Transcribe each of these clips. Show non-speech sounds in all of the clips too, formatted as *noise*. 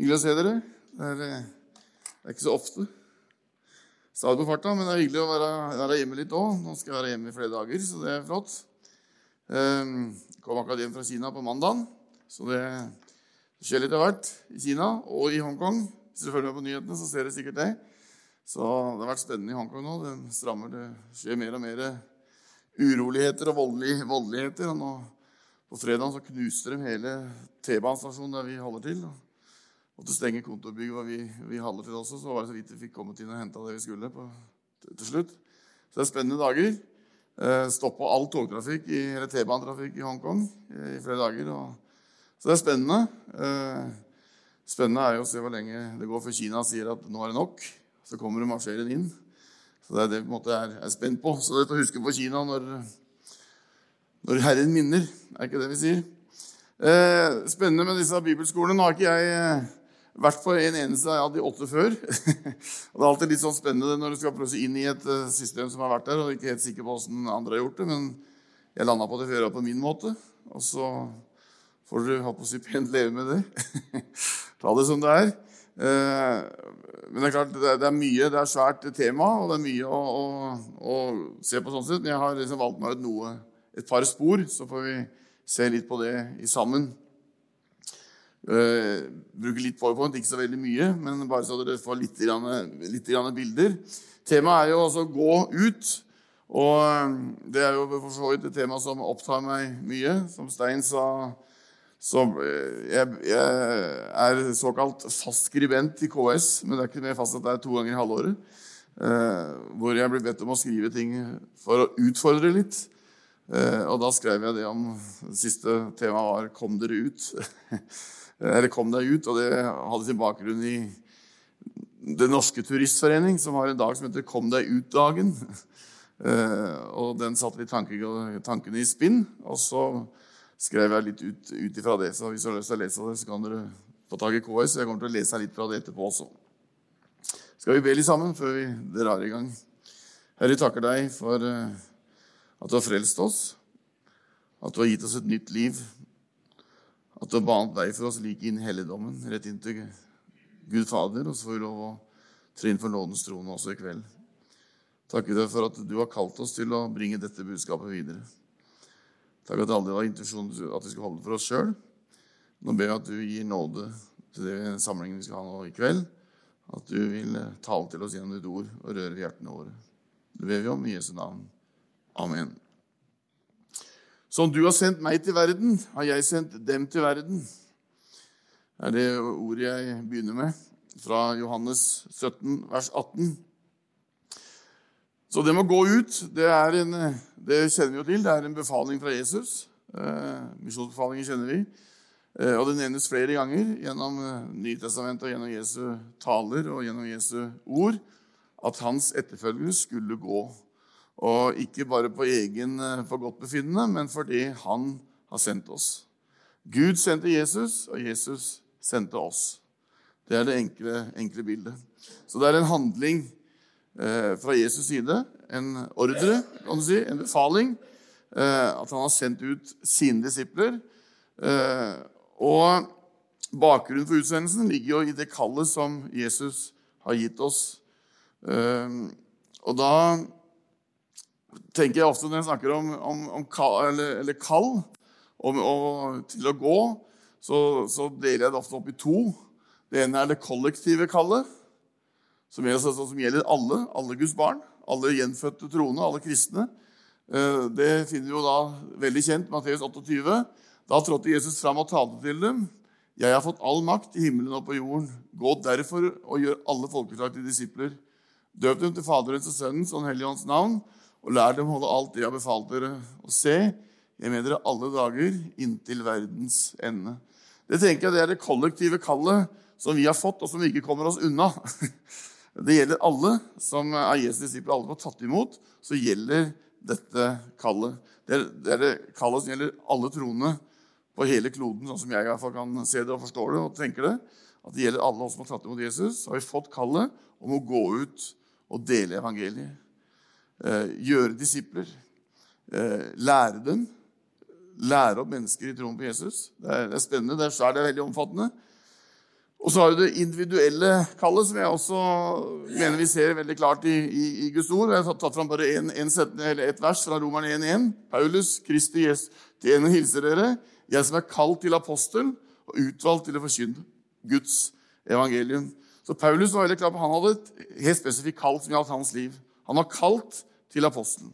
Hyggelig å se dere. Det er, eh, det er ikke så ofte. Stadig på farta, men det er hyggelig å være, være hjemme litt òg. Nå skal jeg være hjemme i flere dager, så det er flott. Um, kom akkurat hjem fra Kina på mandag, så det skjer litt av hvert i Kina og i Hongkong. Hvis dere følger med på nyhetene, så ser dere sikkert det. Så det har vært spennende i Hongkong nå. Det strammer, det skjer mer og mer uroligheter og voldeligheter. Og nå, på fredag så knuste de hele T-banestasjonen der vi holder til. og måtte stenge kontorbygget hvor vi, vi holder til også. Så var det så vidt vi fikk kommet inn og henta det vi skulle på, til, til, slutt. Så det er spennende dager. Eh, Stoppa all togtrafikk i, eller T-banetrafikk i Hongkong eh, i flere dager. Og, så det er spennende. Eh, spennende er jo å se hvor lenge det går før Kina sier at nå er det nok. Så kommer de marsjerende inn. Så det er det jeg er, spent på. Så det er å huske på Kina når, når Herren minner. Er ikke det vi sier? Eh, spennende med disse bibelskolene. Nå har ikke jeg eh, vært på en eneste av de åtte før. *laughs* og Det er alltid litt sånn spennende når du skal prøve inn i et eh, system som har vært der, og ikke helt sikker på åssen andre har gjort det. Men jeg landa på det før på min måte. Og så får dere på å si, pent leve med det. *laughs* Ta det som det er. Eh, men det er klart, det er mye, det er svært tema, og det er mye å, å, å se på sånn sett. Men jeg har liksom valgt meg ut noe, et par spor, så får vi se litt på det i sammen. Uh, bruker litt PowerPoint, ikke så veldig mye, men bare så dere får litt, litt bilder. Temaet er jo altså 'gå ut'. Og eh, det er jo for så vidt et tema som opptar meg mye. Som Stein sa, så eh, jeg, jeg er såkalt fast skribent i KS, men det er ikke mer fast at det er to ganger i halvåret. Uh, hvor jeg blir bedt om å skrive ting for å utfordre litt. Uh, og da skrev jeg det om det Siste temaet var 'Kom dere ut'. *laughs* eller kom deg ut. Og det hadde sin bakgrunn i Den norske turistforening, som har en dag som heter Kom deg ut-dagen. *laughs* Eh, og den satte litt tankene i spinn. Og så skrev jeg litt ut, ut ifra det. Så hvis du har lyst til å lese det, så kan dere få tak i KS. Jeg kommer til å lese litt fra det etterpå også. Skal vi be litt sammen før vi drar i gang? Herre, vi takker deg for eh, at du har frelst oss, at du har gitt oss et nytt liv at du har banet vei for oss like inn i helligdommen, rett inn til Gud Fader. Og så får vi lov å tre inn for nådens trone også i kveld. Takker deg for at du har kalt oss til å bringe dette budskapet videre. Takk at det aldri var intensjonen at vi skulle holde det for oss sjøl. Nå ber jeg at du gir nåde til det samlingen vi skal ha nå i kveld. At du vil tale til oss gjennom ditt ord og røre hjertene våre. Det ber vi om i Jesu navn. Amen. Som du har sendt meg til verden, har jeg sendt dem til verden. Det er det ordet jeg begynner med, fra Johannes 17, vers 18. Så det med å gå ut, det, en, det kjenner vi jo til. Det er en befaling fra Jesus. Eh, Misjonsbefalingen kjenner vi. Eh, og det nevnes flere ganger gjennom eh, Nytestamentet og gjennom Jesu taler og gjennom Jesu ord at hans etterfølgere skulle gå og ikke bare på egen eh, forgodtbefinnende, men fordi han har sendt oss. Gud sendte Jesus, og Jesus sendte oss. Det er det enkle, enkle bildet. Så det er en handling eh, fra Jesus' side, en ordre, kan du si, en befaling, eh, at han har sendt ut sine disipler. Eh, og bakgrunnen for utsendelsen ligger jo i det kallet som Jesus har gitt oss. Eh, og da tenker jeg ofte når jeg snakker om, om, om kall, eller, eller kall om, til å gå, så, så, deler jeg det ofte opp i to. Det ene er det kollektive kallet, som gjelder, som gjelder alle, alle Guds barn. Alle gjenfødte troende, alle kristne. Eh, det finner vi jo da veldig kjent, Matteus 28. Da trådte Jesus fram og talte til dem. Jeg har fått all makt i himmelen og på jorden. Gå derfor og gjør alle folkeslag til disipler. Døp dem til Faderens og Sønnens og Den hellige ånds navn og lær dem holde alt det jeg har befalt dere å se. Jeg med dere alle dager inntil verdens ende. Det tenker jeg det er det kollektive kallet som vi har fått, og som vi ikke kommer oss unna. *laughs* Det gjelder alle som er Jesu disipler, alle som har tatt imot. Så gjelder dette kallet. Det er, det er det kallet som gjelder alle troende på hele kloden, sånn som jeg i hvert fall kan se det og forstår det og tenker det. At det gjelder alle oss som har tatt imot Jesus. Så har vi fått kallet om å gå ut og dele evangeliet. Eh, gjøre disipler, eh, lære dem. Lære opp mennesker i troen på Jesus. Det er, det er spennende. Det er, det er veldig omfattende. Og så har du det individuelle kallet, som jeg også mener vi ser veldig klart i, i, i Guds ord. Jeg har tatt fram bare en, en setning, eller et vers fra Romerne 1.1. Paulus, Kristi Jesus, til en hilser dere, jeg som er kalt til apostel og utvalgt til å forkynne Guds evangelium. Så Paulus var veldig klar på han hadde et helt spesifikt kall som gjaldt hans liv. Han var kalt til apostelen.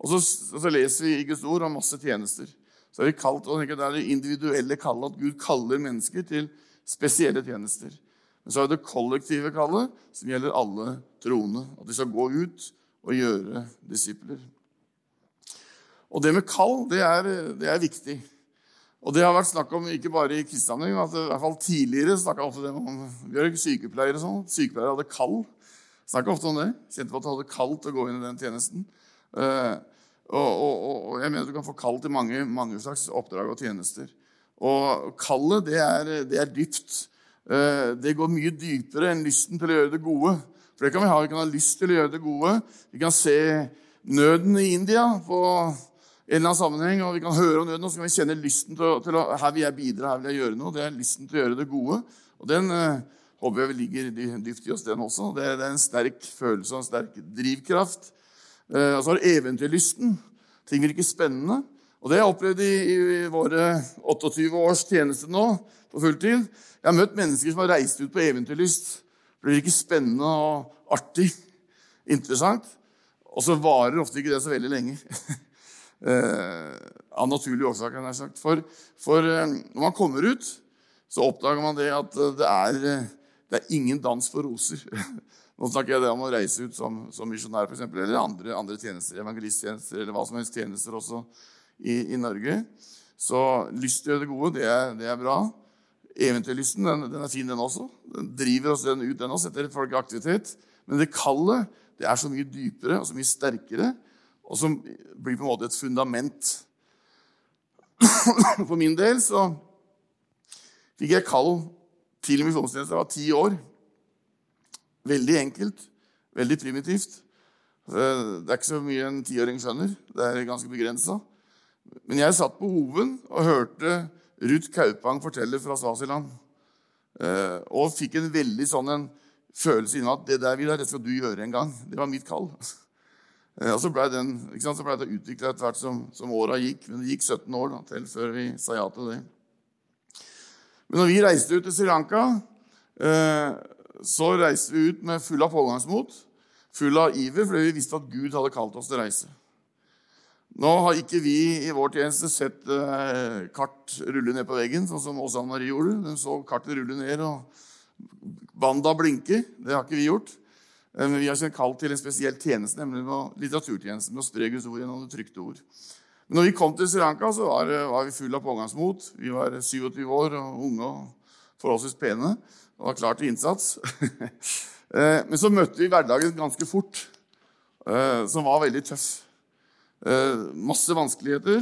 Og så, så, leser vi i Guds ord om masse tjenester. Så er vi kalt, og Det er det individuelle kallet, at Gud kaller mennesker til spesielle tjenester. Men så er det kollektive kallet, som gjelder alle troende. At de skal gå ut og gjøre disipler. Og det med kall, det er, det er viktig. Og det har vært snakk om ikke bare i kristensammenheng, men at i hvert fall tidligere snakka ofte om Vi sykepleiere og sånn. Sykepleiere hadde kall. Snakka ofte om det. Kjente på at det hadde kaldt å gå inn i den tjenesten. Uh, og, og, og, jeg mener du kan få kall til mange, mange slags oppdrag og tjenester. Og kallet, det er, det er dypt. Eh, det går mye dypere enn lysten til å gjøre det gode. For det kan vi ha. Vi kan ha lyst til å gjøre det gode. Vi kan se nøden i India på en eller annen sammenheng, og vi kan høre om nøden, og så kan vi kjenne lysten til å, til å Her vil jeg bidra, her vil jeg gjøre noe. Det er lysten til å gjøre det gode. Og den eh, håper jeg ligger dypt i oss, den også. Det er, en sterk følelse og en sterk drivkraft. Eh, og så har eventyrlysten. Ting virker spennende. Og det har jeg opplevd i, i, våre 28 års tjeneste nå på fulltid. Jeg har møtt mennesker som har reist ut på eventyrlyst. Det blir ikke spennende og artig, interessant. Og så varer ofte ikke det så veldig lenge. *laughs* eh, av naturlige årsaker, nær sagt. For, for eh, når man kommer ut, så oppdager man det at det er, det er ingen dans for roser. *laughs* Nå snakker jeg om å reise ut som, som misjonær, f.eks., eller andre, andre tjenester, evangelisttjenester, eller hva som helst tjenester også i, i Norge. Så lyst til å gjøre det gode, det er, det er bra. Eventyrlysten den, den, er fin, den også. Den driver oss den ut, den også, setter folk i aktivitet. Men det kallet det er så mye dypere og så mye sterkere, og som blir på en måte et fundament. *coughs* For min del så fikk jeg kall til misjonstjeneste. Jeg var ti år. Veldig enkelt, veldig primitivt. Det er ikke så mye en tiåring skjønner. Det er ganske begrensa. Men jeg satt på Hoven og hørte Ruth Kaupang fortelle fra Svasiland. Eh, og fikk en veldig sånn en følelse inni at det der vil jeg, det skal du gjøre en gang. Det var mitt kall. *laughs* Eh, og så blei det utvikla etter hvert som, som åra gikk. Men det gikk 17 år da, til før vi sa ja til det. Men når vi reiste ut til Sri Lanka, eh, så reiste vi ut med full av pågangsmot, full av iver, fordi vi visste at Gud hadde kalt oss til å reise. Nå har ikke vi i vår tjeneste sett eh, kart rulle ned på veggen, sånn som Åsan Marie gjorde. Hun så kartet rulle ned, og banda blinke. Det har ikke vi gjort. Eh, men vi har kalt til en spesiell tjeneste, nemlig litteraturtjenesten, med å spre Guds ord gjennom det trykte ord. Men når vi kom til Sri Lanka, så var, var vi fulle av pågangsmot. Vi var 27 år og unge og forholdsvis pene og var klar til innsats. *laughs* Eh, men så møtte vi hverdagen ganske fort, eh, som var veldig tøff. Eh, masse vanskeligheter.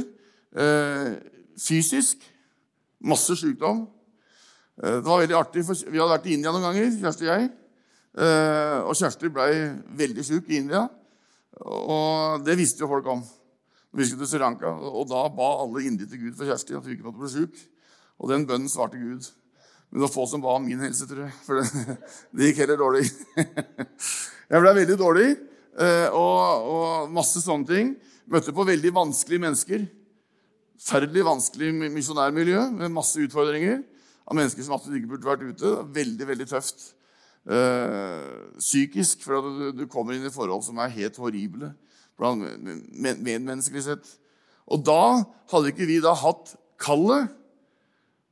Fysisk masse sykdom. Det var veldig artig, for Vi hadde vært i India noen ganger, Kjersti og jeg. Og Kjersti ble veldig syk i India. Og det visste jo folk om. Vi skulle til Sri Lanka, og da ba alle inderlig til Gud for Kjersti at hun ikke måtte bli syk. Og den bønnen svarte Gud. Men det var få som ba om min helse, tror jeg. For det, *laughs* det gikk heller dårlig. *laughs* Jeg ble veldig dårlig, og, og masse sånne ting. Møtte på veldig vanskelige mennesker. Forferdelig vanskelig misjonærmiljø med masse utfordringer. Av mennesker som absolutt ikke burde vært ute. Veldig, veldig tøft. Eh, psykisk, for du, kommer inn i forhold som er helt horrible medmenneskelig sett. Og da hadde ikke vi da hatt kallet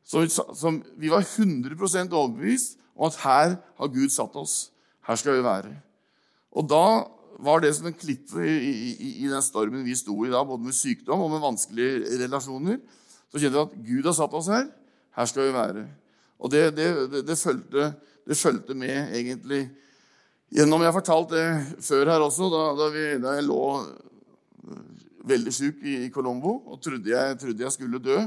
som, vi var 100 overbevist om at her har Gud satt oss. Her skal vi være. Og da var det som en klippe i, i, i, den stormen vi sto i da, både med sykdom og med vanskelige relasjoner. Så kjente vi at Gud har satt oss her. Her skal vi være. Og det, det, det, det fulgte, med egentlig gjennom Jeg har fortalt det før her også, da, da, vi, da jeg lå veldig syk i, i Colombo og trodde jeg, trodde jeg skulle dø.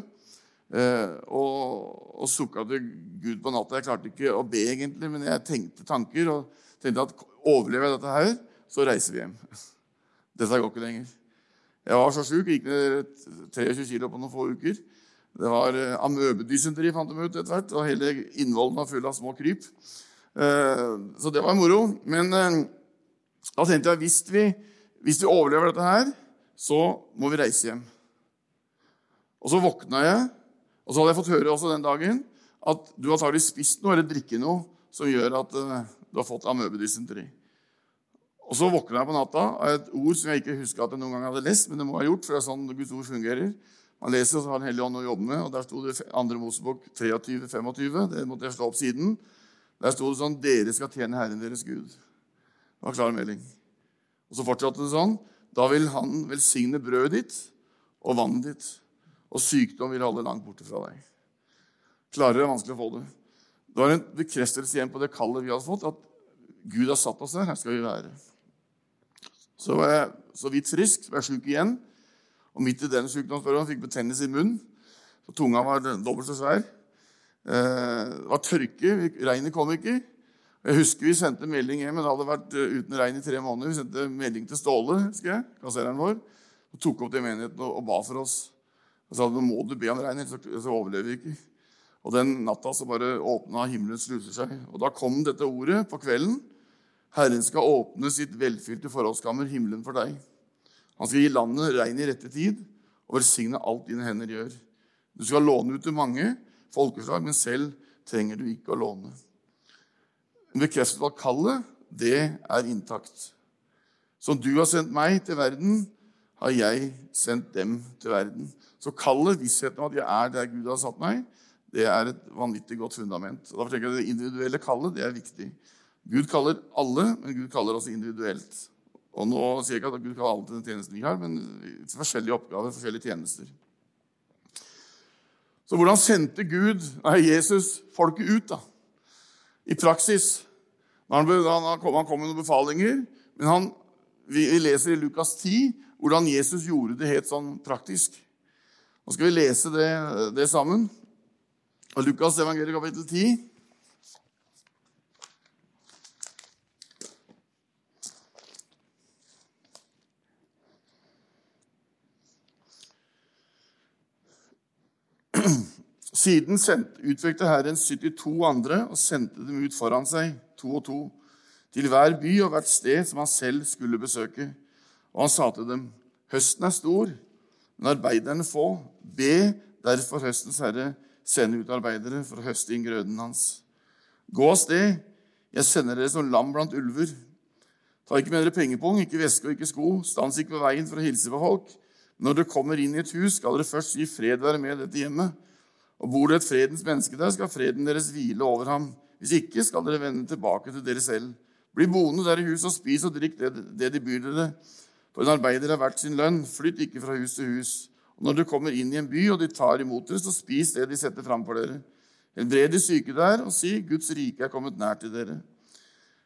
Eh, og, og sukka til Gud på natta. Jeg klarte ikke å be, egentlig, men jeg tenkte tanker og tenkte at overlever jeg dette her, så reiser vi hjem. *laughs* Dette går ikke lenger. Jeg var så sjuk, gikk ned 23 kilo på noen få uker. Det var eh, amøbedysenteri, fant de ut etter hvert. Og hele innvollen var full av små kryp. Eh, så det var moro. Men eh, da tenkte jeg hvis vi, hvis vi overlever dette her, så må vi reise hjem. Og så våkna jeg, og så hadde jeg fått høre også den dagen at du har antagelig spist noe eller drikket noe som gjør at du har fått amøbedysenteri. Og så våkna jeg på natta av et ord som jeg ikke huska at jeg noen gang hadde lest, men det må ha gjort, for det er sånn Guds ord fungerer. Man leser, og så har Den hellige ånd å jobbe med. og Der sto det 2. Mosebok 23-25. Det måtte jeg slå opp siden. Der sto det sånn Dere skal tjene Herren deres Gud. Det var klar melding. Og så fortsatte det sånn. Da vil Han velsigne brødet ditt og vannet ditt, og sykdom vil holde langt borte fra deg. Klarere er vanskelig å få det. Det var en bekreftelse igjen på det kallet vi hadde fått, at Gud har satt oss der. Her skal vi være. Så var jeg så vidt frisk, så var jeg sjuk igjen. Og midt i den sykdomsperioden fikk betennelse i munnen. Så tunga var dobbelt så svær. Eh, det var tørke. Regnet kom ikke. Jeg husker Vi sendte melding hjem. men Det hadde vært eh, uten regn i tre måneder. Vi sendte melding til Ståle, husker jeg, kassereren vår, og tok opp i menigheten og, ba for oss. Og sa nå må du be om regn, ellers så overlever vi ikke. Og Den natta så bare åpna himmelens sluser seg. Og Da kom dette ordet på kvelden. Herren skal åpne sitt velfylte forholdskammer, himmelen for deg. Han skal gi landet regn i rette tid og velsigne alt dine hender gjør. Du skal låne ut til mange folkeslag, men selv trenger du ikke å låne. En bekreftelse at kallet, det er intakt. Som du har sendt meg til verden, har jeg sendt dem til verden. Så kallet, vissheten om at jeg er der Gud har satt meg, det er et vanvittig godt fundament. Og derfor tenker jeg at Det individuelle kallet det er viktig. Gud kaller alle, men Gud kaller også individuelt. Og nå sier jeg ikke at Gud kaller alle til den tjenesten vi har, men forskjellige oppgaver, forskjellige tjenester. Så hvordan sendte Gud, nei, Jesus folket ut, da? I praksis. Han, kom, han kom med noen befalinger, men han, vi, leser i Lukas 10 hvordan Jesus gjorde det helt sånn praktisk. Nå skal vi lese det, det sammen. Lukas evangeliet kapittel 10. Siden utvalgte Herren 72 andre og sendte dem ut foran seg, to og to, til hver by og hvert sted som han selv skulle besøke. Og han sa til dem, høsten er stor, men arbeiderne få. Be derfor høstens herre sende ut arbeidere for å høste inn grøden hans. Gå av sted, jeg sender dere som lam blant ulver. Ta ikke med dere pengepung, ikke veske og ikke sko. Stans ikke ved veien for å hilse på folk. Når dere kommer inn i et hus, skal dere først gi fred være med dette hjemmet. Og bor det et fredens menneske der, skal freden deres hvile over ham. Hvis ikke skal dere vende tilbake til dere selv. Bli boende der i huset og spis og drikk det, det de byr dere. For en arbeider er verdt sin lønn. Flytt ikke fra hus til hus. Og når du kommer inn i en by, og de tar imot dere, så spis det de setter fram for dere. Helbred de syke der, og si Guds rike er kommet nær til dere.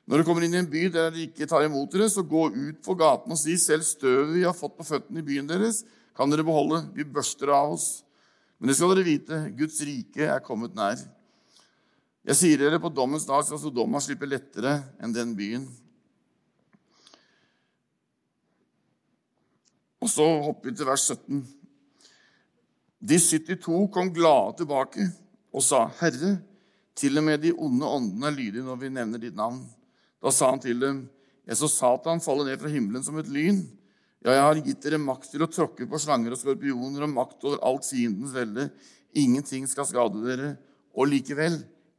Når du kommer inn i en by der de ikke tar imot dere, så gå ut på gaten og si selv støvet vi har fått på føttene i byen deres, kan dere beholde. Vi børster av oss. Men det skal dere vite, Guds rike er kommet nær. Jeg sier dere, på dommens dag skal Sodoma slippe lettere enn den byen. Og så hopper vi til vers 17. De 72 kom glade tilbake og sa, 'Herre, til og med de onde åndene er lydige når vi nevner ditt navn.' Da sa han til dem, 'Jeg så Satan falle ned fra himmelen som et lyn.' Ja, jeg har gitt dere makt til å tråkke på slanger og skorpioner og makt over alt fiendens velde. Ingenting skal skade dere. Og likevel,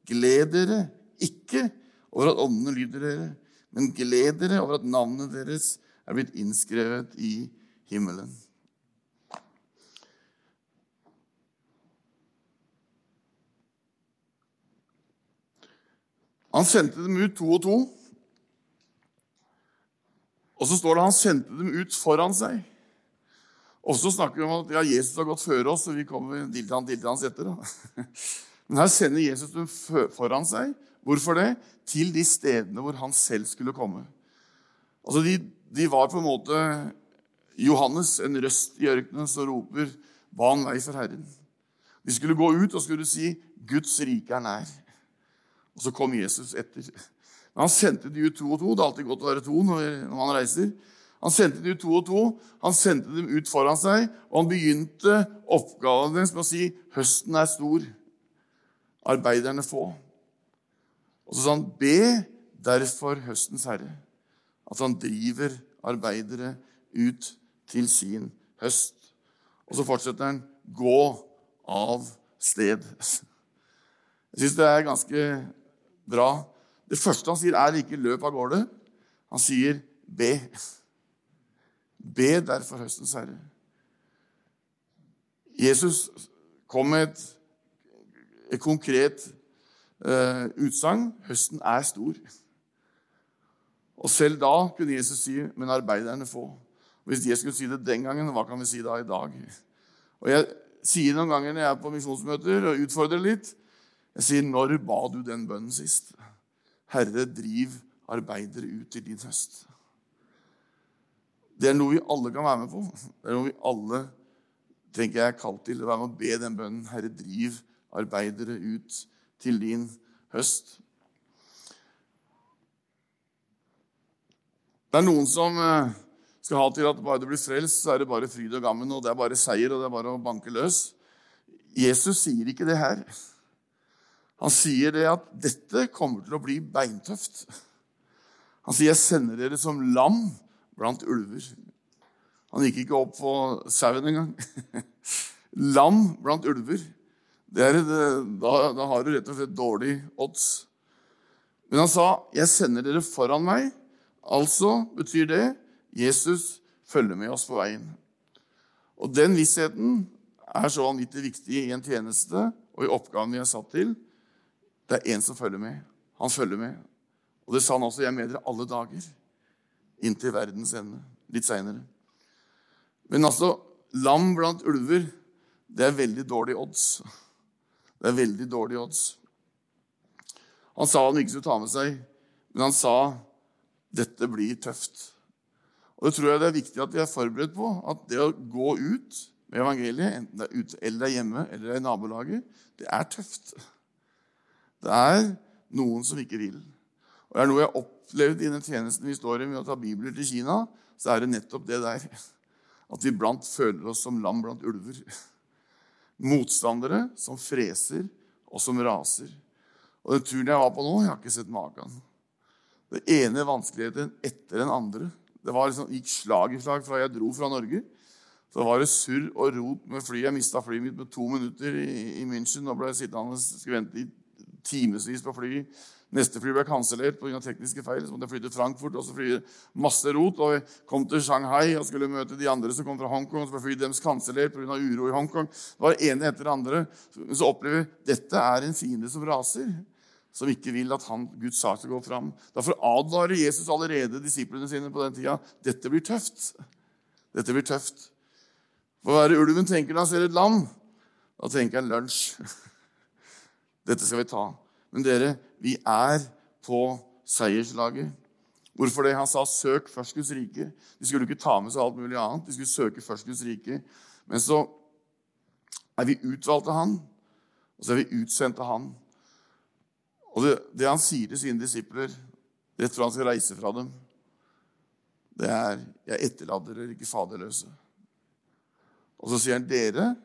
gled dere ikke over at åndene lyder dere, men gled dere over at navnet deres er blitt innskrevet i himmelen. Han sendte dem ut to og to. Og så står det han sendte dem ut foran seg. Og så snakker vi om at ja, Jesus har gått før oss, og vi kommer til han til hans etter. Da. *laughs* Men her sender Jesus dem foran seg. Hvorfor det? Til de stedene hvor han selv skulle komme. Altså, de, de var på en måte Johannes, en røst i ørkenen som roper 'Ban vei for Herren'. De skulle gå ut og skulle si 'Guds rike er nær'. Og så kom Jesus etter. Han sendte de ut to og to. Det er alltid godt å være to når man reiser. Han sendte de ut to og to. Han sendte dem ut foran seg, og han begynte oppgaven deres med å si høsten er stor, arbeiderne få. Og så sa han, be derfor høstens herre, at han driver arbeidere ut til sin høst. Og så fortsetter han, gå av sted. Jeg syns det er ganske bra. Det første han sier, er ikke 'løp av gårde'. Han sier 'be'. Be derfor høstens herre. Jesus kom med et, et konkret uh, utsagn. Høsten er stor. Og selv da kunne Jesus si 'men arbeiderne få'. Hvis jeg skulle si det den gangen, hva kan vi si da i dag? Og Jeg sier noen ganger når jeg er på misjonsmøter og utfordrer litt Jeg sier 'Når ba du den bønnen sist?' Herre, driv arbeidere ut til din høst. Det er noe vi alle kan være med på. Det er noe vi alle tenker jeg er kalt til. Å være med og be den bønnen. Herre, driv arbeidere ut til din høst. Det er noen som eh, skal ha til at bare du blir frelst, så er det bare fryd og gammen, og det er bare seier, og det er bare å banke løs. Jesus sier ikke det her. Han sier det at dette kommer til å bli beintøft. Han sier 'jeg sender dere som lam blant ulver'. Han gikk ikke opp på sauen engang. *laughs* lam blant ulver. Er, da, da har du rett og slett dårlig odds. Men han sa 'jeg sender dere foran meg'. Altså betyr det Jesus følger med oss på veien. Og den vissheten er så vanvittig viktig i en tjeneste og i oppgaven vi er satt til. Det er én som følger med. Han følger med. Og det sa han også. Jeg er med dere alle dager. Inntil verdens ende. Litt seinere. Men altså, lam blant ulver, det er veldig dårlig odds. Det er veldig dårlig odds. Han sa han ikke skulle ta med seg, men han sa dette blir tøft. Og det tror jeg det er viktig at vi er forberedt på. At det å gå ut med evangeliet, enten det er ute eller det er hjemme eller det er i nabolaget, det er tøft. Det er noen som ikke vil. Og det er noe jeg har opplevd i den tjenesten vi står i med å ta bibler til Kina, så er det nettopp det der. At vi blant føler oss som lam blant ulver. Motstandere som freser og som raser. Og den turen jeg var på nå, jeg har ikke sett maken. Det ene vanskeligheten etter den andre. Det liksom, gikk slag i slag fra jeg dro fra Norge. Så var det surr og rot med flyet. Jeg mista flyet mitt med to minutter i, i München. og ble sittende skulle vente i timevis på fly. Neste fly ble kansellert pga. tekniske feil. Så måtte jeg fly til Frankfurt. og så fly Masse rot. Og jeg kom til Shanghai og skulle møte de andre som kom fra Hongkong. og så ble flyet deres kansellert pga. uro i Hongkong. Det var ene etter det andre. Så opplever vi dette er en fiende som raser som ikke vil at han, Guds sak skal gå fram. Derfor advarer Jesus allerede disiplene sine på den tida. Dette blir tøft. Dette blir tøft. For hva er det ulven tenker når han ser et land? Da tenker han lunsj. *laughs* Dette skal vi ta. Men dere, vi er på seierslaget. Hvorfor det? Han sa 'søk først Guds rike'. De skulle ikke ta med seg alt mulig annet. De skulle søke først Guds rike. Men så er vi utvalgt av Han, og så er vi utsendt av Han. Og det, det, han sier til sine disipler rett før han skal reise fra dem, det er 'Jeg etterlater dere ikke faderløse'. Og så sier han, 'Dere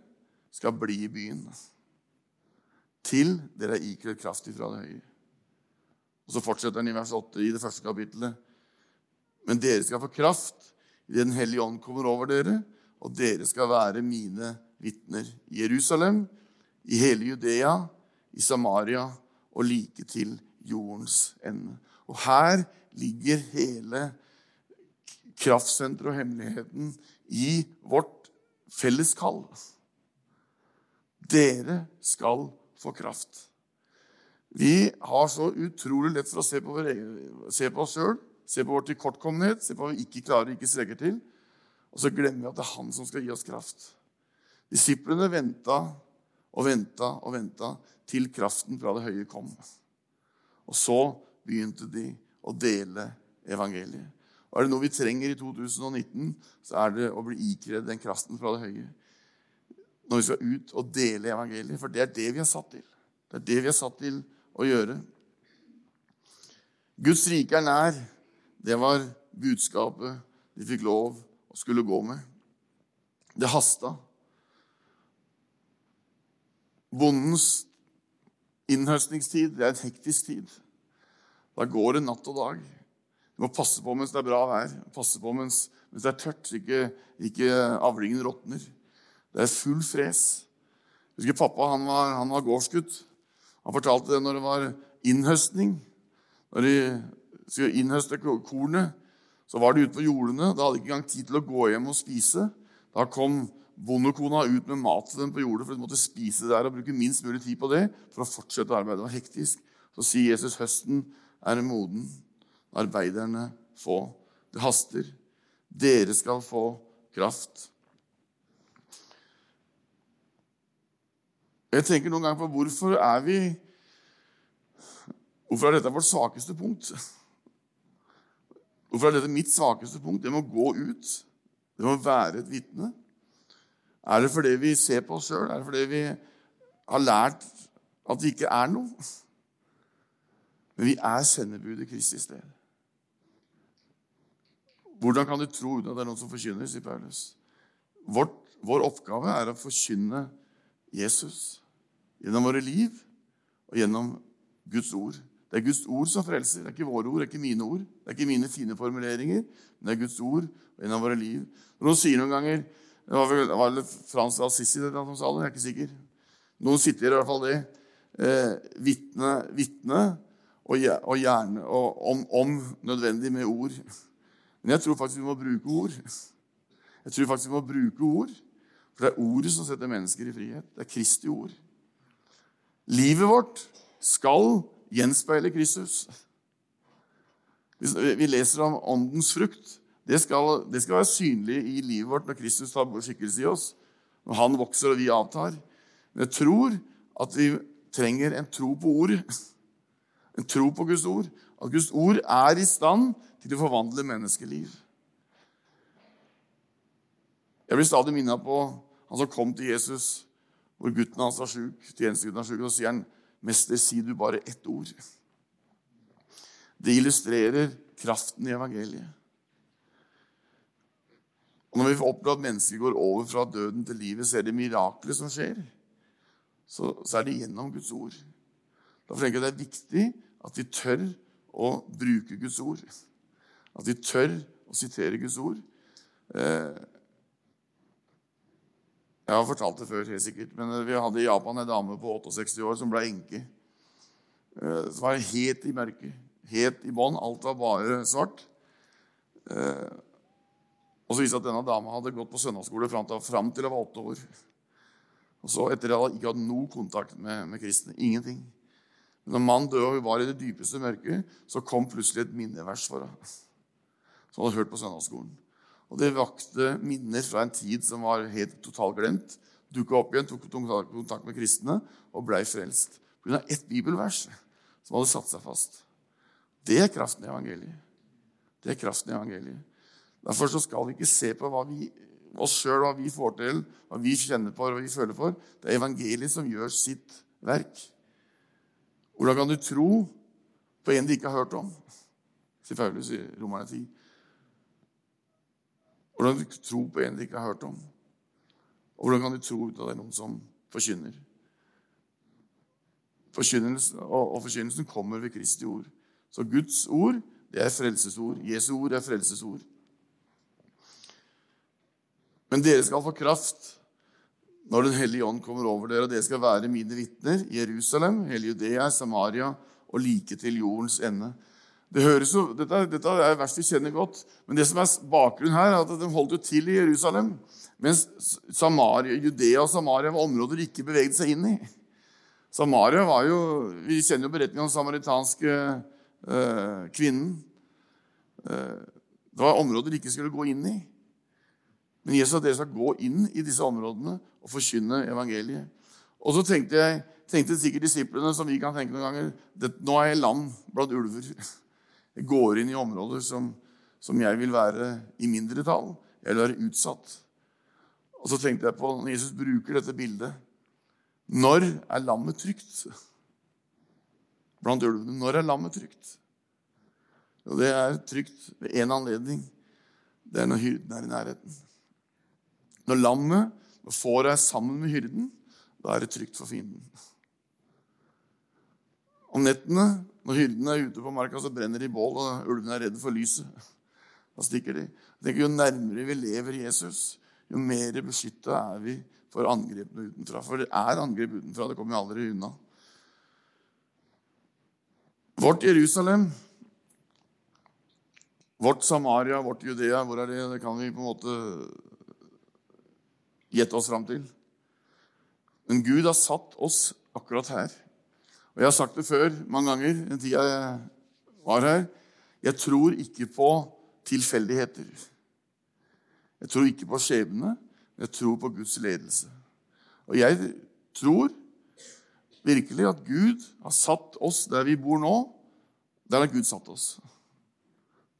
skal bli i byen' til dere er ikledd kraft ifra det høye. Og Så fortsetter han i vers 8 i det første kapitlet. Men dere skal få kraft idet Den hellige ånd kommer over dere, og dere skal være mine vitner i Jerusalem, i hele Judea, i Samaria og like til jordens ende. Og her ligger hele kraftsenteret og hemmeligheten i vårt felles kall. Dere skal få kraft. Vi har så utrolig lett for å se på, se på oss sjøl, se på vår tilkortkommenhet, se på hva vi ikke klarer, ikke strekker til. Og så glemmer vi at det er Han som skal gi oss kraft. Disiplene venta og venta og venta til kraften fra det høye kom. Og så begynte de å dele evangeliet. Og Er det noe vi trenger i 2019, så er det å bli ikredd den kraften fra det høye. Når vi skal ut og dele evangeliet. For det er det vi er satt til. Det er det vi er satt til å gjøre. Guds rike er nær. Det var budskapet de fikk lov å skulle gå med. Det hasta. Bondens innhøstningstid det er en hektisk tid. Da går det natt og dag. Du må passe på mens det er bra vær, passe på mens, mens det er tørt, så ikke, ikke avlingen råtner. Det er full fres. Jeg husker Pappa han var, han var gårdsgutt. Han fortalte det når det var innhøstning. Når de skulle innhøste kornet, så var de ute på jordene. Da hadde de ikke engang tid til å gå hjem og spise. Da kom bondekona ut med mat til dem på jordet, for de måtte spise der og bruke minst mulig tid på det for å fortsette arbeidet. Det var hektisk. Så sier Jesus høsten er moden. Arbeiderne få. Det haster. Dere skal få kraft. Jeg tenker noen ganger på hvorfor er vi Hvorfor er dette vårt svakeste punkt? Hvorfor er dette mitt svakeste punkt? Det må gå ut. Det må være et vitne. Er det fordi vi ser på oss sjøl? Er det fordi vi har lært at vi ikke er noe? Men vi er sendebudet Kristi sted. Hvordan kan du tro uten at det er noen som forkynner, sier Paulus. Vår, oppgave er å forkynne Jesus gjennom våre liv og gjennom Guds ord. Det er Guds ord som frelser. Det er ikke våre ord, det er ikke mine ord. Det er ikke mine fine formuleringer, men det er Guds ord og gjennom våre liv. Noen sier noen ganger Det var vel, var det Frans Assisi som sa det, jeg er ikke sikker. Noen sitter i hvert fall det. Eh, vitne, vitne og, og gjerne og om, om nødvendig med ord. Men jeg tror faktisk vi må bruke ord. Jeg tror faktisk vi må bruke ord. For det er ordet som setter mennesker i frihet. Det er Kristi ord. Livet vårt skal gjenspeile Kristus. Vi leser om åndens frukt. Det skal, det skal, være synlig i livet vårt når Kristus tar skikkelse i oss. Når han vokser og vi avtar. Men jeg tror at vi trenger en tro på ordet. En tro på Guds ord. At Guds ord er i stand til å forvandle menneskeliv. Jeg blir stadig minna på han som kom til Jesus, hvor gutten hans var sjuk. Tjenestegutten var sjuk, så sier han, 'Mester, si du bare ett ord.' Det illustrerer kraften i evangeliet. Og Når vi får oppleve at mennesker går over fra døden til livet, så er det mirakler som skjer, så, så er det gjennom Guds ord. Derfor tenker jeg det er viktig at vi tør å bruke Guds ord. At vi tør å sitere Guds ord. Eh, jeg har fortalt det før, helt sikkert, men vi hadde i Japan en dame på 68 år som ble enke. Eh, som var helt i mørket, helt i bånn. Alt var bare svart. Eh, og så viste det at denne dama hadde gått på søndagsskole fram til, fram til hun var åtte år. Og så etter det hadde ikke hatt noe kontakt med, med kristne. Ingenting. Men når mannen døde og hun var i det dypeste mørket, så kom plutselig et minnevers for henne. Som hun hadde hørt på søndagsskolen. Og det vakte minner fra en tid som var helt totalt glemt. Dukka opp igjen, tok kontakt med kristne og blei frelst. Pga. ett bibelvers som hadde satt seg fast. Det er kraften i evangeliet. Det er kraften i evangeliet. Derfor skal vi ikke se på vi, oss sjøl, hva vi får til, hva vi kjenner på, hva vi føler for. Det er evangeliet som gjør sitt verk. Hvordan kan du tro på en de ikke har hørt om? sier Paulus i Romerne 10. Hvordan kan du tro på en de ikke har hørt om? Og hvordan kan du tro uten at det er noen som forkynner? Forkynnelsen, og, og forkynnelsen kommer ved Kristi ord. Så Guds ord, det er frelsesord. Jesu ord er frelsesord. Men dere skal få kraft når Den hellige ånd kommer over dere, og dere skal være mine vitner i Jerusalem, hele Judea, Samaria og like til jordens ende. Det høres jo, dette, dette er verst vi kjenner godt, men det som er bakgrunnen her, er at de holdt jo til i Jerusalem, mens Samaria, Judea og Samaria var områder de ikke beveget seg inn i. Samaria var jo Vi kjenner jo beretningen om den samaritanske eh, kvinnen. Eh, det var områder de ikke skulle gå inn i. Men Jesus at dere skal gå inn i disse områdene og forkynne evangeliet. Og så tenkte, jeg, tenkte sikkert disiplene, som vi kan tenke noen ganger Nå er jeg lam blant ulver. *laughs* Går inn i områder som, som jeg vil være i mindretall. Jeg vil være utsatt. Og så tenkte jeg på når Jesus bruker dette bildet Når er lammet trygt? Blant ulvene. Når er lammet trygt? Og det er trygt ved én anledning. det er når hyrden er i nærheten. Når lammet, når fåret er sammen med hyrden, da er det trygt for fienden. Om nettene, når hyrdene er ute på marka, så brenner de bål, og ulvene er redde for lyset. Da stikker de. Tenker, Jo nærmere vi lever Jesus, jo mer beskytta er vi for angrepene utenfra. For det er angrep utenfra. Det kommer vi aldri unna. Vårt Jerusalem, vårt Samaria, vårt Judea, hvor er det? Det kan vi på en måte gjette oss fram til. Men Gud har satt oss akkurat her. Og Jeg har sagt det før mange ganger den tida jeg var her. Jeg tror ikke på tilfeldigheter. Jeg tror ikke på skjebne. Jeg tror på Guds ledelse. Og jeg tror virkelig at Gud har satt oss der vi bor nå. Der har Gud satt oss.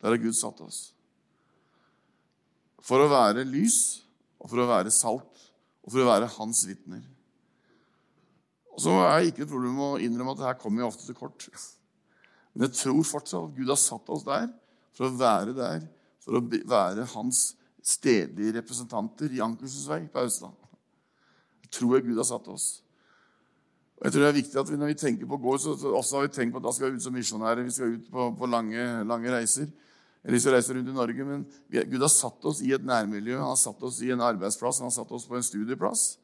Der har Gud satt oss. For å være lys, og for å være salt, og for å være hans vitner. Og så er det ikke et problem å innrømme at det her kommer jo ofte til kort. Men jeg tror fortsatt at Gud har satt oss der for å være der, for å være hans stedlige representanter i Ankersens vei på Austland. Jeg tror jeg Gud har satt oss. Og jeg tror det er viktig at vi, Når vi tenker på gård, så, så også har vi tenkt på at da skal vi ut som misjonærer. Vi skal ut på, på lange, lange, reiser. Eller vi skal reise rundt i Norge. Men vi, Gud har satt oss i et nærmiljø, han har satt oss i en arbeidsplass, han har satt oss på en studieplass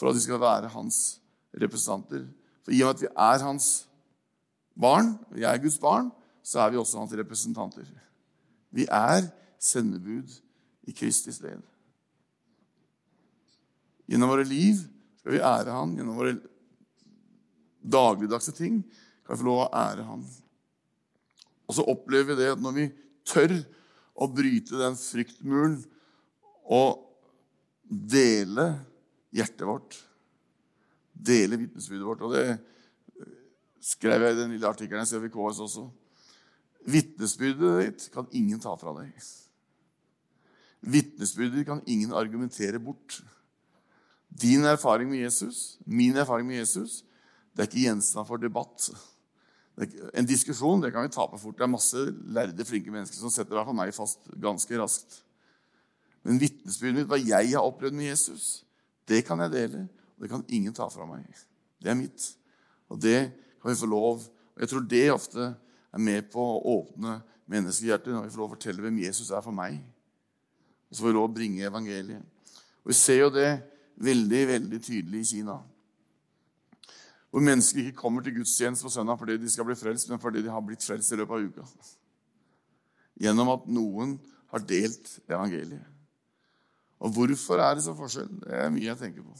for at vi skal være hans representanter. For i og med at vi er hans barn, vi er Guds barn, så er vi også hans representanter. Vi er sendebud i Kristi sted. Gjennom våre liv skal vi ære Han. Gjennom våre dagligdagse ting skal vi få lov å ære Han. Og så opplever vi det at når vi tør å bryte den fryktmuren og dele hjertet vårt, dele vitnesbyrdet vårt Og det skrev jeg i den lille artikkelen jeg ser i KS også. Vitnesbyrdet ditt kan ingen ta fra deg. Vitnesbyrdet kan ingen argumentere bort. Din erfaring med Jesus, min erfaring med Jesus, det er ikke gjenstand for debatt. En diskusjon det kan vi tape fort. Det er masse lærde, flinke mennesker som setter for meg fast ganske raskt. Men vitnesbyrdet mitt, hva jeg har opplevd med Jesus, det kan jeg dele. Og det kan ingen ta fra meg. Det er mitt. Og det kan vi få lov Og Jeg tror det ofte er med på å åpne menneskehjertet når vi får lov å fortelle hvem Jesus er for meg. Og så får vi lov å bringe evangeliet. Og Vi ser jo det veldig veldig tydelig i Kina. Hvor mennesker ikke kommer til gudstjeneste på søndag fordi de skal bli frelst, men fordi de har blitt frelst i løpet av uka. Gjennom at noen har delt evangeliet. Og hvorfor er det så forskjell? Det er mye jeg tenker på.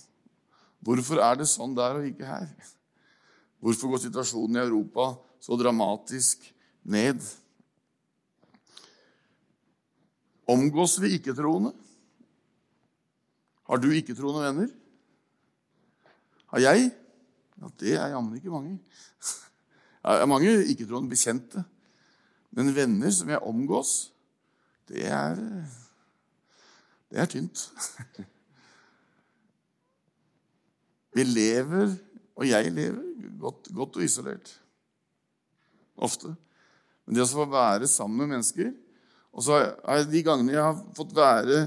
Hvorfor er det sånn der og ikke her? Hvorfor går situasjonen i Europa så dramatisk ned? Omgås vi ikke-troende? Har du ikke-troende venner? Har jeg? Ja, det er jammen ikke mange. *laughs* Jeg har mange ikke-troende bekjente. Men venner som jeg omgås, det er Det er tynt. *laughs* Vi lever, og jeg lever, godt, godt og isolert. Ofte. Men det å få være sammen med mennesker og så er De gangene jeg har fått være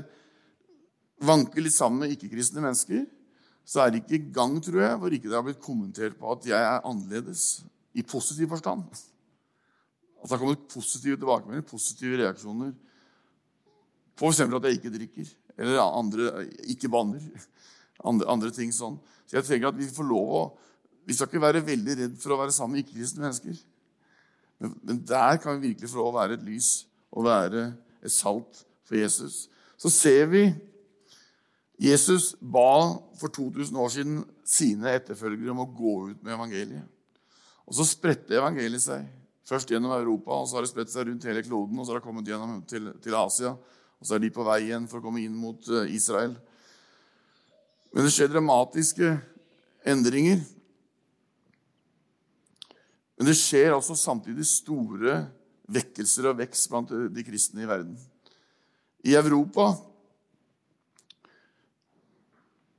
vanke litt sammen med ikke-kristne mennesker, så er det ikke gang tror jeg, hvor ikke det har blitt kommentert på at jeg er annerledes i positiv forstand. At det har kommet positive tilbakemeldinger, positive reaksjoner f.eks. at jeg ikke drikker, eller andre, ikke banner. Andre, andre, ting sånn. Så jeg tenker at vi får lov å Vi skal ikke være veldig redd for å være sammen med ikke-kristne mennesker. Men, men der kan vi virkelig få lov å være et lys og være et salt for Jesus. Så ser vi Jesus ba for 2000 år siden sine etterfølgere om å gå ut med evangeliet. Og så spredte evangeliet seg. Først gjennom Europa, og så har det spredt seg rundt hele kloden. Og så har det kommet gjennom til, til, Asia, og så er de på vei igjen for å komme inn mot uh, Israel. Men det skjer dramatiske endringer. Men det skjer altså samtidig store vekkelser og vekst blant de kristne i verden. I Europa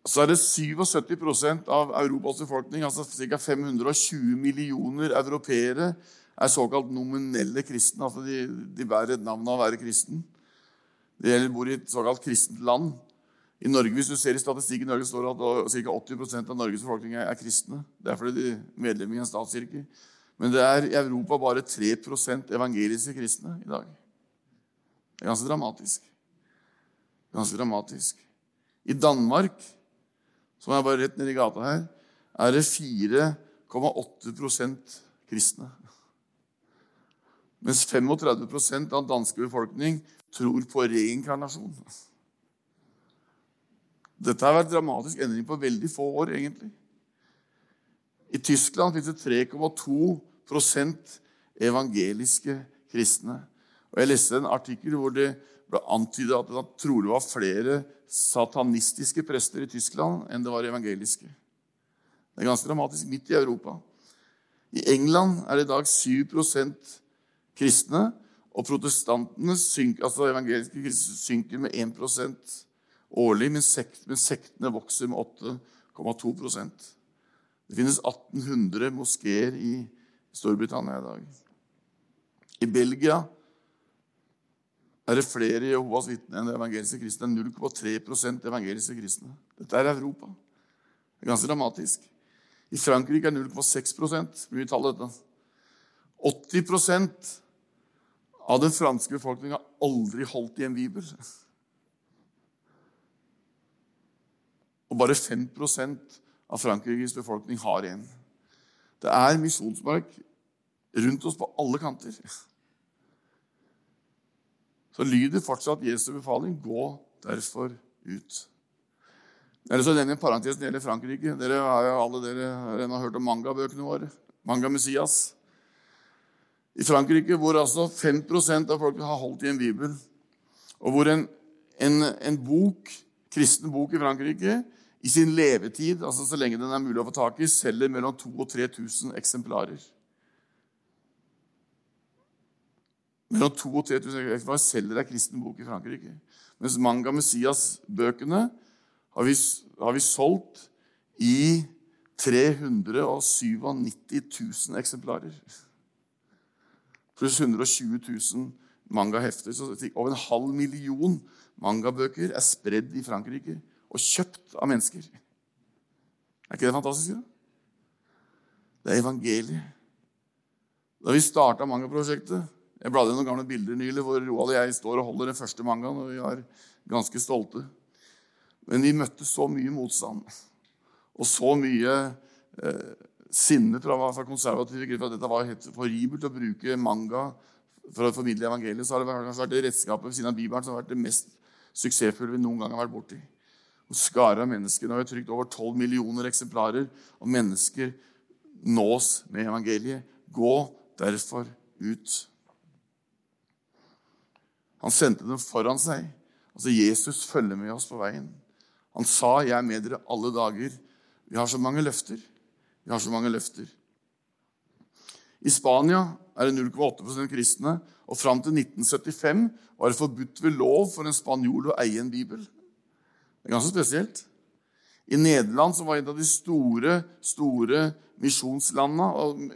så er det 77% av Europas befolkning, altså ca. 520 millioner europeere, er såkalt nominelle kristne. Altså de, de bærer et navn av å være kristen. De bor i et såkalt kristent land. I Norge, Hvis du ser i statistikken i Norge, står det at ca. 80% av Norges befolkning er kristne. Det er fordi de er medlemmer i en statskirke. Men det er i Europa bare 3% evangeliske kristne i dag. Det er ganske dramatisk. Ganske dramatisk. I Danmark, som er bare rett nedi gata her, er det 4,8% kristne. Mens 35% av den danske befolkning tror på reinkarnasjon. Dette har vært dramatisk endring på veldig få år, egentlig. I Tyskland finnes det 3,2% evangeliske kristne. Og Jeg leste en artikkel hvor det ble antydet at det trolig var flere satanistiske prester i Tyskland enn det var evangeliske. Det er ganske dramatisk midt i Europa. I England er det i dag 7% kristne, og protestantene synker, altså evangeliske kristne synker med 1 årlig, men, sekt, men sektene vokser med 8,2% Det finnes 1800 moskeer i Storbritannia i dag. I Belgia er det flere Jehovas vitner enn evangeliske kristne. 0,3% evangeliske kristne. Dette er Europa. Det er ganske dramatisk. I Frankrike er 0,6 Hvor mye tallet dette? 80% av den franske befolkningen har aldri holdt i en bibel. Og bare 5 av Frankrikes befolkning har en. Det er misjonsmark rundt oss på alle kanter. Så lyder fortsatt Jesu befaling 'gå derfor ut'. Eller så nevner en parentes når det gjelder Frankrike. Dere har jo alle dere har hørt om mangabøkene våre. Manga Messias. I Frankrike, hvor altså 5% av folket har holdt i en bibel, og hvor en, en, en bok, kristen bok i Frankrike i sin levetid, altså så lenge den er mulig å få tak i, selger mellom 2000 og 3000 eksemplarer. Mellom 2000 og 3000 eksemplarer selger ei kristen bok i Frankrike. Mens Manga Messias-bøkene har vi, har vi solgt i 397 000 eksemplarer. Pluss 120 000 mangahefter. Så over en halv million mangabøker er spredd i Frankrike og kjøpt av mennesker. Er ikke det fantastisk? Ja? Det er evangeliet. Da vi starta mangaprosjektet Jeg bladde i noen gamle bilder nylig hvor Roald og jeg står og holder den første mangaen, og vi er ganske stolte. Men vi møtte så mye motstand og så mye eh, sinne fra, fra konservative grupper at dette var helt horribelt å bruke manga for å formidle evangeliet. Så har det kanskje vært det redskapet ved siden av Bibelen som har vært det mest suksessfulle vi noen gang har vært borti. Og skare av mennesker. Nå har vi trykt over 12 millioner eksemplarer, og mennesker nås med evangeliet. Gå derfor ut. Han sendte dem foran seg. Altså Jesus følger med oss på veien. Han sa, 'Jeg er med dere alle dager'. Vi har så mange løfter. Vi har så mange løfter. I Spania er det 0,8 kristne, og fram til 1975 var det forbudt ved lov for en spanjol å eie en bibel. Det er ganske spesielt. I Nederland, som var et av de store store misjonslandene,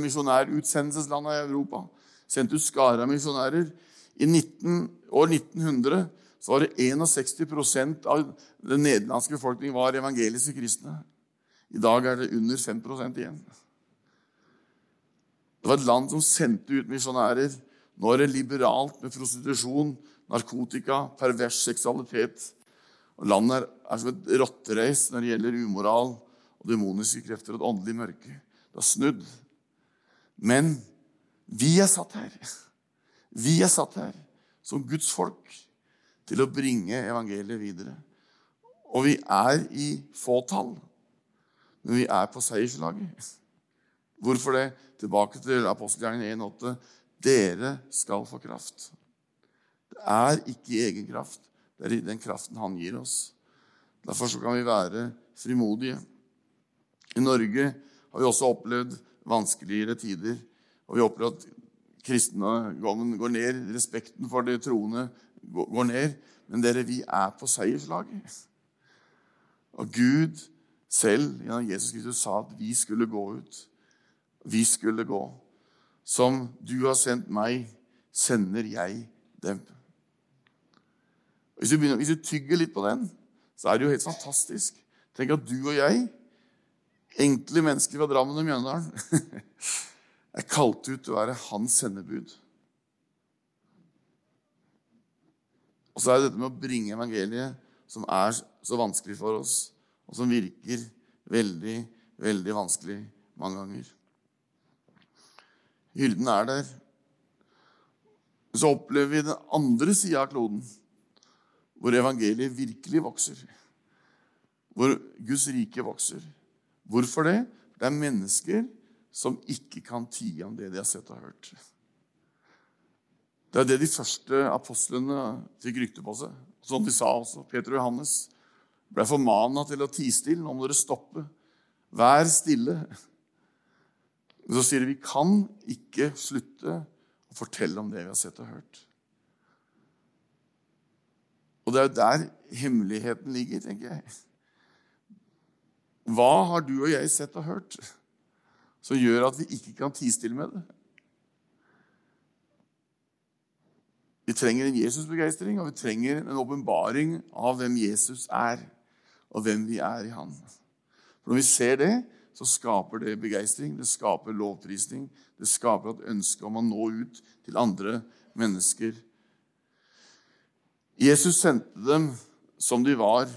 misjonærutsendelseslandene i Europa, sendte ut skare av misjonærer. I 19, år 1900 så var det 61% av den nederlandske befolkningen var evangeliske kristne. I dag er det under 5% igjen. Det var et land som sendte ut misjonærer. Nå er det liberalt med prostitusjon, narkotika, pervers seksualitet. Og Landet er som et rotterace når det gjelder umoral og demoniske krefter og et åndelig mørke. Det har snudd. Men vi er satt her. Vi er satt her som Guds folk til å bringe evangeliet videre. Og vi er i fåtall, men vi er på seierslaget. Hvorfor det? Tilbake til apostelgjerningen 1,8. Dere skal få kraft. Det er ikke i egen kraft. Det er i den kraften han gir oss. Derfor kan vi være frimodige. I Norge har vi også opplevd vanskeligere tider. Og vi har opplevd at kristendommen går ned, respekten for det troende går ned. Men dere, vi er på seierslaget. Og Gud selv gjennom Jesus Kristus sa at vi skulle gå ut. Vi skulle gå. Som du har sendt meg, sender jeg dem. Hvis du, begynner, hvis du tygger litt på den, så er det jo helt fantastisk. Tenk at du og jeg, enkle mennesker fra Drammen og Mjøndalen, *laughs* er kalt ut til å være hans sendebud. Og så er det dette med å bringe evangeliet som er så vanskelig for oss, og som virker veldig, veldig vanskelig mange ganger. Hyrden er der. Så opplever vi den andre sida av kloden, hvor evangeliet virkelig vokser. Hvor Guds rike vokser. Hvorfor det? Det er mennesker som ikke kan tie om det de har sett og hørt. Det er det de første apostlene fikk rykte på seg. Som de sa også. Peter og Johannes ble formana til å tie stille. Nå må dere stoppe. Vær stille. Så sier de vi kan ikke slutte å fortelle om det vi har sett og hørt. Og det er jo der hemmeligheten ligger, tenker jeg. Hva har du og jeg sett og hørt som gjør at vi ikke kan tie stille med det? Vi trenger en Jesusbegeistring, og vi trenger en åpenbaring av hvem Jesus er, og hvem vi er i Han. For Når vi ser det, så skaper det begeistring, det skaper lovprisning, det skaper et ønske om å nå ut til andre mennesker. Jesus sendte dem som de var.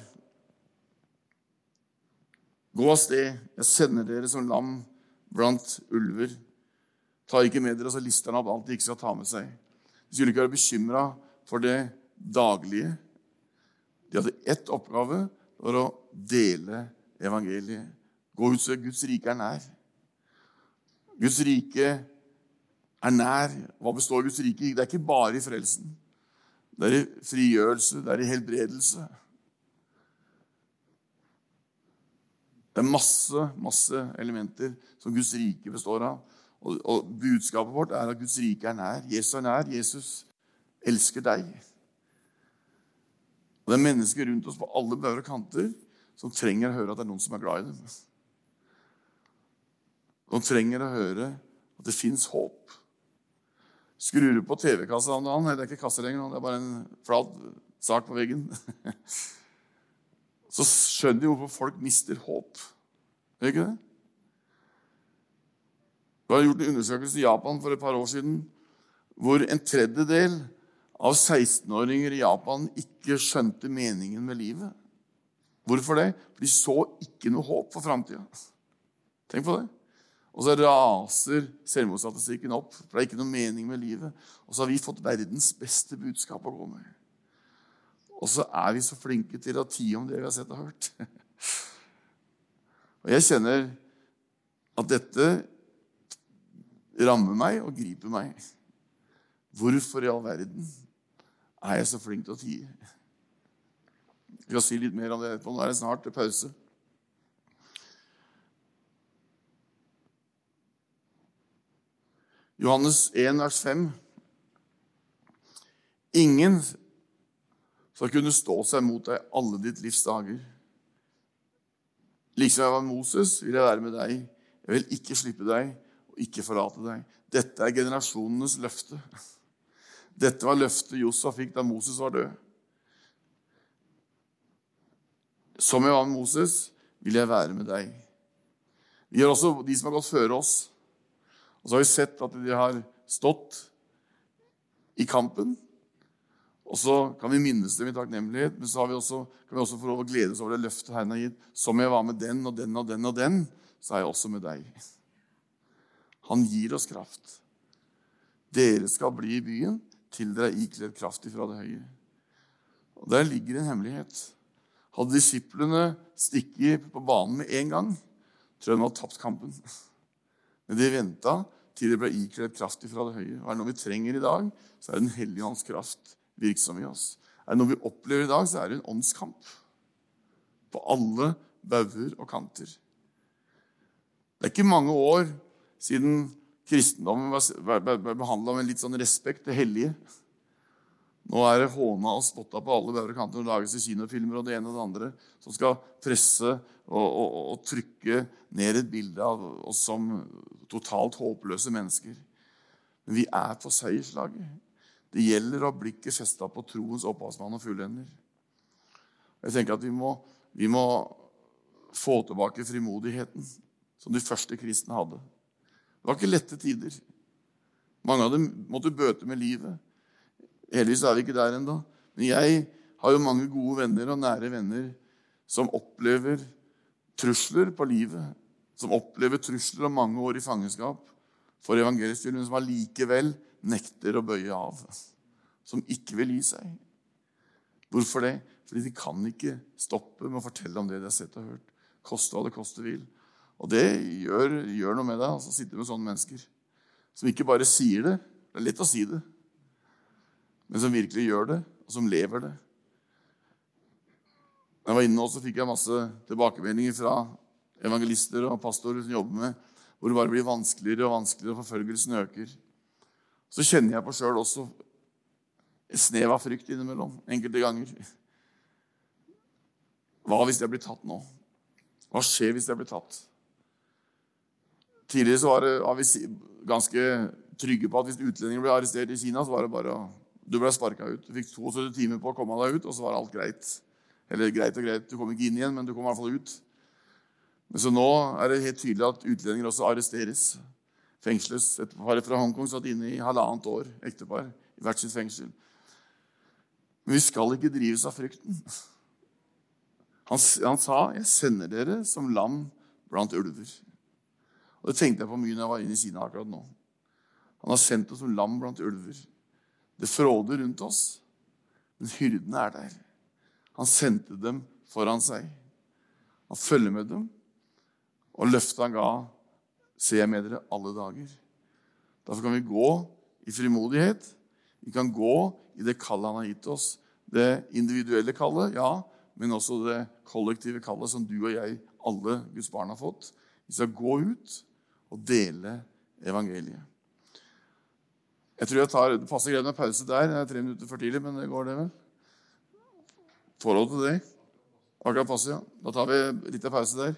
Gå av sted, jeg sender dere som lam blant ulver. Ta ikke med dere så listerne opp alt de ikke skal ta med seg. De skulle ikke være bekymra for det daglige. De hadde ett oppgave, det var å dele evangeliet. Gå ut så Guds rike er nær. Guds rike er nær. Hva består Guds rike i? Det er ikke bare i frelsen. Det er i frigjørelse, det er i helbredelse. Det er masse, masse elementer som Guds rike består av. Og, og budskapet vårt er at Guds rike er nær. Jesus er nær. Jesus elsker deg. Og det er mennesker rundt oss på alle bauger og kanter som trenger å høre at det er noen som er glad i dem. De trenger å høre at det fins håp. Skrur du på TV-kassa om dagen Det er ikke kasse lenger, det er bare en flat sak på veggen. *laughs* Så skjønner du hvorfor folk mister håp. Gjør ikke det? Det var gjort en undersøkelse i Japan for et par år siden hvor en tredjedel av 16-åringer i Japan ikke skjønte meningen med livet. Hvorfor det? For de så ikke noe håp for framtida. Tenk på det. Og så raser selvmordsstatistikken opp, for det er ikke noe mening med livet. Og så har vi fått verdens beste budskap å gå med. Og så er vi så flinke til å tie om det vi har sett og hørt. *laughs* Og jeg kjenner at dette rammer meg og griper meg. Hvorfor i all verden er jeg så flink til å tie? Jeg skal si litt mer om det etterpå. Nå er det snart pause. Johannes 1, vers 5. Ingen skal kunne stå seg mot deg alle ditt livs dager. Liksom jeg var Moses, vil jeg være med deg. Jeg vil ikke slippe deg og ikke forlate deg. Dette er generasjonenes løfte. Dette var løftet Josef fikk da Moses var død. Som jeg var med Moses, vil jeg være med deg. Vi har også de som har gått før oss. Og så har vi sett at de har stått i kampen. Og så kan vi minnes dem i takknemlighet, men så vi også, kan vi også få lov å glede oss over det løftet Herren har gitt. Som jeg var med den og den og den og den, så er jeg også med deg. Han gir oss kraft. Dere skal bli i byen til dere er ikledd kraft ifra det høye. Og Der ligger en hemmelighet. Hadde disiplene stikket på banen med en gang, tror jeg de hadde tapt kampen. Men de venta til det ble ikledd kraft ifra det høye. Og er det noe vi trenger i dag, så er det Den hellige ånds kraft virksom i oss. Er det noe vi opplever i dag, så er det en åndskamp. På alle bauger og kanter. Det er ikke mange år siden kristendommen ble behandla med litt sånn respekt det hellige. Nå er det håna og spotta på alle bauger kanter og lages i kinofilmer og det ene og det andre som skal presse og, og, og, trykke ned et bilde av oss som totalt håpløse mennesker. Men vi er på seierslaget. Det gjelder å ha blikket festa på troens opphavsmann og fullender. Jeg tenker at vi må, vi må få tilbake frimodigheten som de første kristne hadde. Det var ikke lette tider. Mange av dem måtte bøte med livet. Heldigvis er vi ikke der ennå. Men jeg har jo mange gode venner og nære venner som opplever trusler på livet, som opplever trusler om mange år i fangenskap for evangeliets men som allikevel nekter å bøye av. Som ikke vil gi seg. Hvorfor det? Fordi de kan ikke stoppe med å fortelle om det de har sett og hørt. Koste hva det koste vil. Og det gjør, gjør noe med deg, altså, å sitte med sånne mennesker. Som ikke bare sier det. Det er lett å si det. Men som virkelig gjør det, og som lever det. Da jeg var inne nå, så fikk jeg masse tilbakemeldinger fra evangelister og pastorer som jobber med hvor det bare blir vanskeligere og vanskeligere, og forfølgelsen øker. Så kjenner jeg på sjøl også et snev av frykt innimellom enkelte ganger. Hva hvis jeg blir tatt nå? Hva skjer hvis jeg blir tatt? Tidligere så var, det, var vi ganske trygge på at hvis utlendinger ble arrestert i Kina, så var det bare Du ble sparka ut. Du fikk 72 timer på å komme deg ut, og så var alt greit. Eller greit og greit, du kom ikke inn igjen, men du kom i hvert fall ut. Så nå er det helt tydelig at utlendinger også arresteres. Fengsles. Et par fra Hongkong satt inne i halvannet år, ektepar, i hvert sitt fengsel. Men vi skal ikke drives av frykten. Han, han, sa, 'Jeg sender dere som lam blant ulver'. Og Det tenkte jeg på mye når jeg var inne i Kina akkurat nå. Han har sendt oss som lam blant ulver. Det fråder rundt oss, men hyrdene er der. Han sendte dem foran seg. Han følger med dem, og løftet han ga, ser jeg med dere alle dager. Derfor kan vi gå i frimodighet. Vi kan gå i det kallet han har gitt oss. Det individuelle kallet, ja, men også det kollektive kallet som du og jeg, alle Guds barn, har fått. Vi skal gå ut og dele evangeliet. Jeg tror jeg tar, Det passer greit med pause der. Det er tre minutter for tidlig, men det går, det vel? Forhold til det? Akkurat passe, ja. Da tar vi litt av pause der.